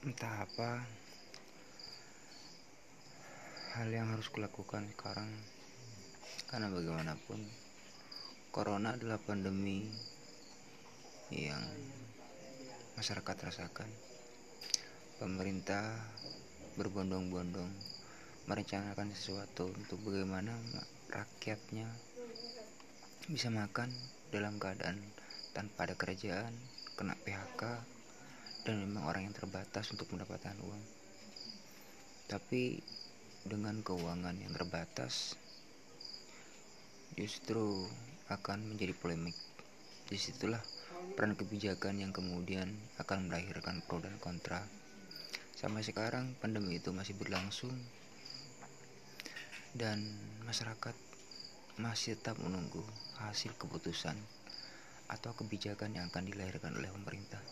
entah apa. Hal yang harus kulakukan sekarang. Karena bagaimanapun corona adalah pandemi yang masyarakat rasakan. Pemerintah berbondong-bondong merencanakan sesuatu untuk bagaimana rakyatnya bisa makan dalam keadaan tanpa ada kerjaan kena PHK dan memang orang yang terbatas untuk mendapatkan uang tapi dengan keuangan yang terbatas justru akan menjadi polemik. Di situlah peran kebijakan yang kemudian akan melahirkan pro dan kontra. Sampai sekarang pandemi itu masih berlangsung dan masyarakat masih tetap menunggu hasil keputusan atau kebijakan yang akan dilahirkan oleh pemerintah.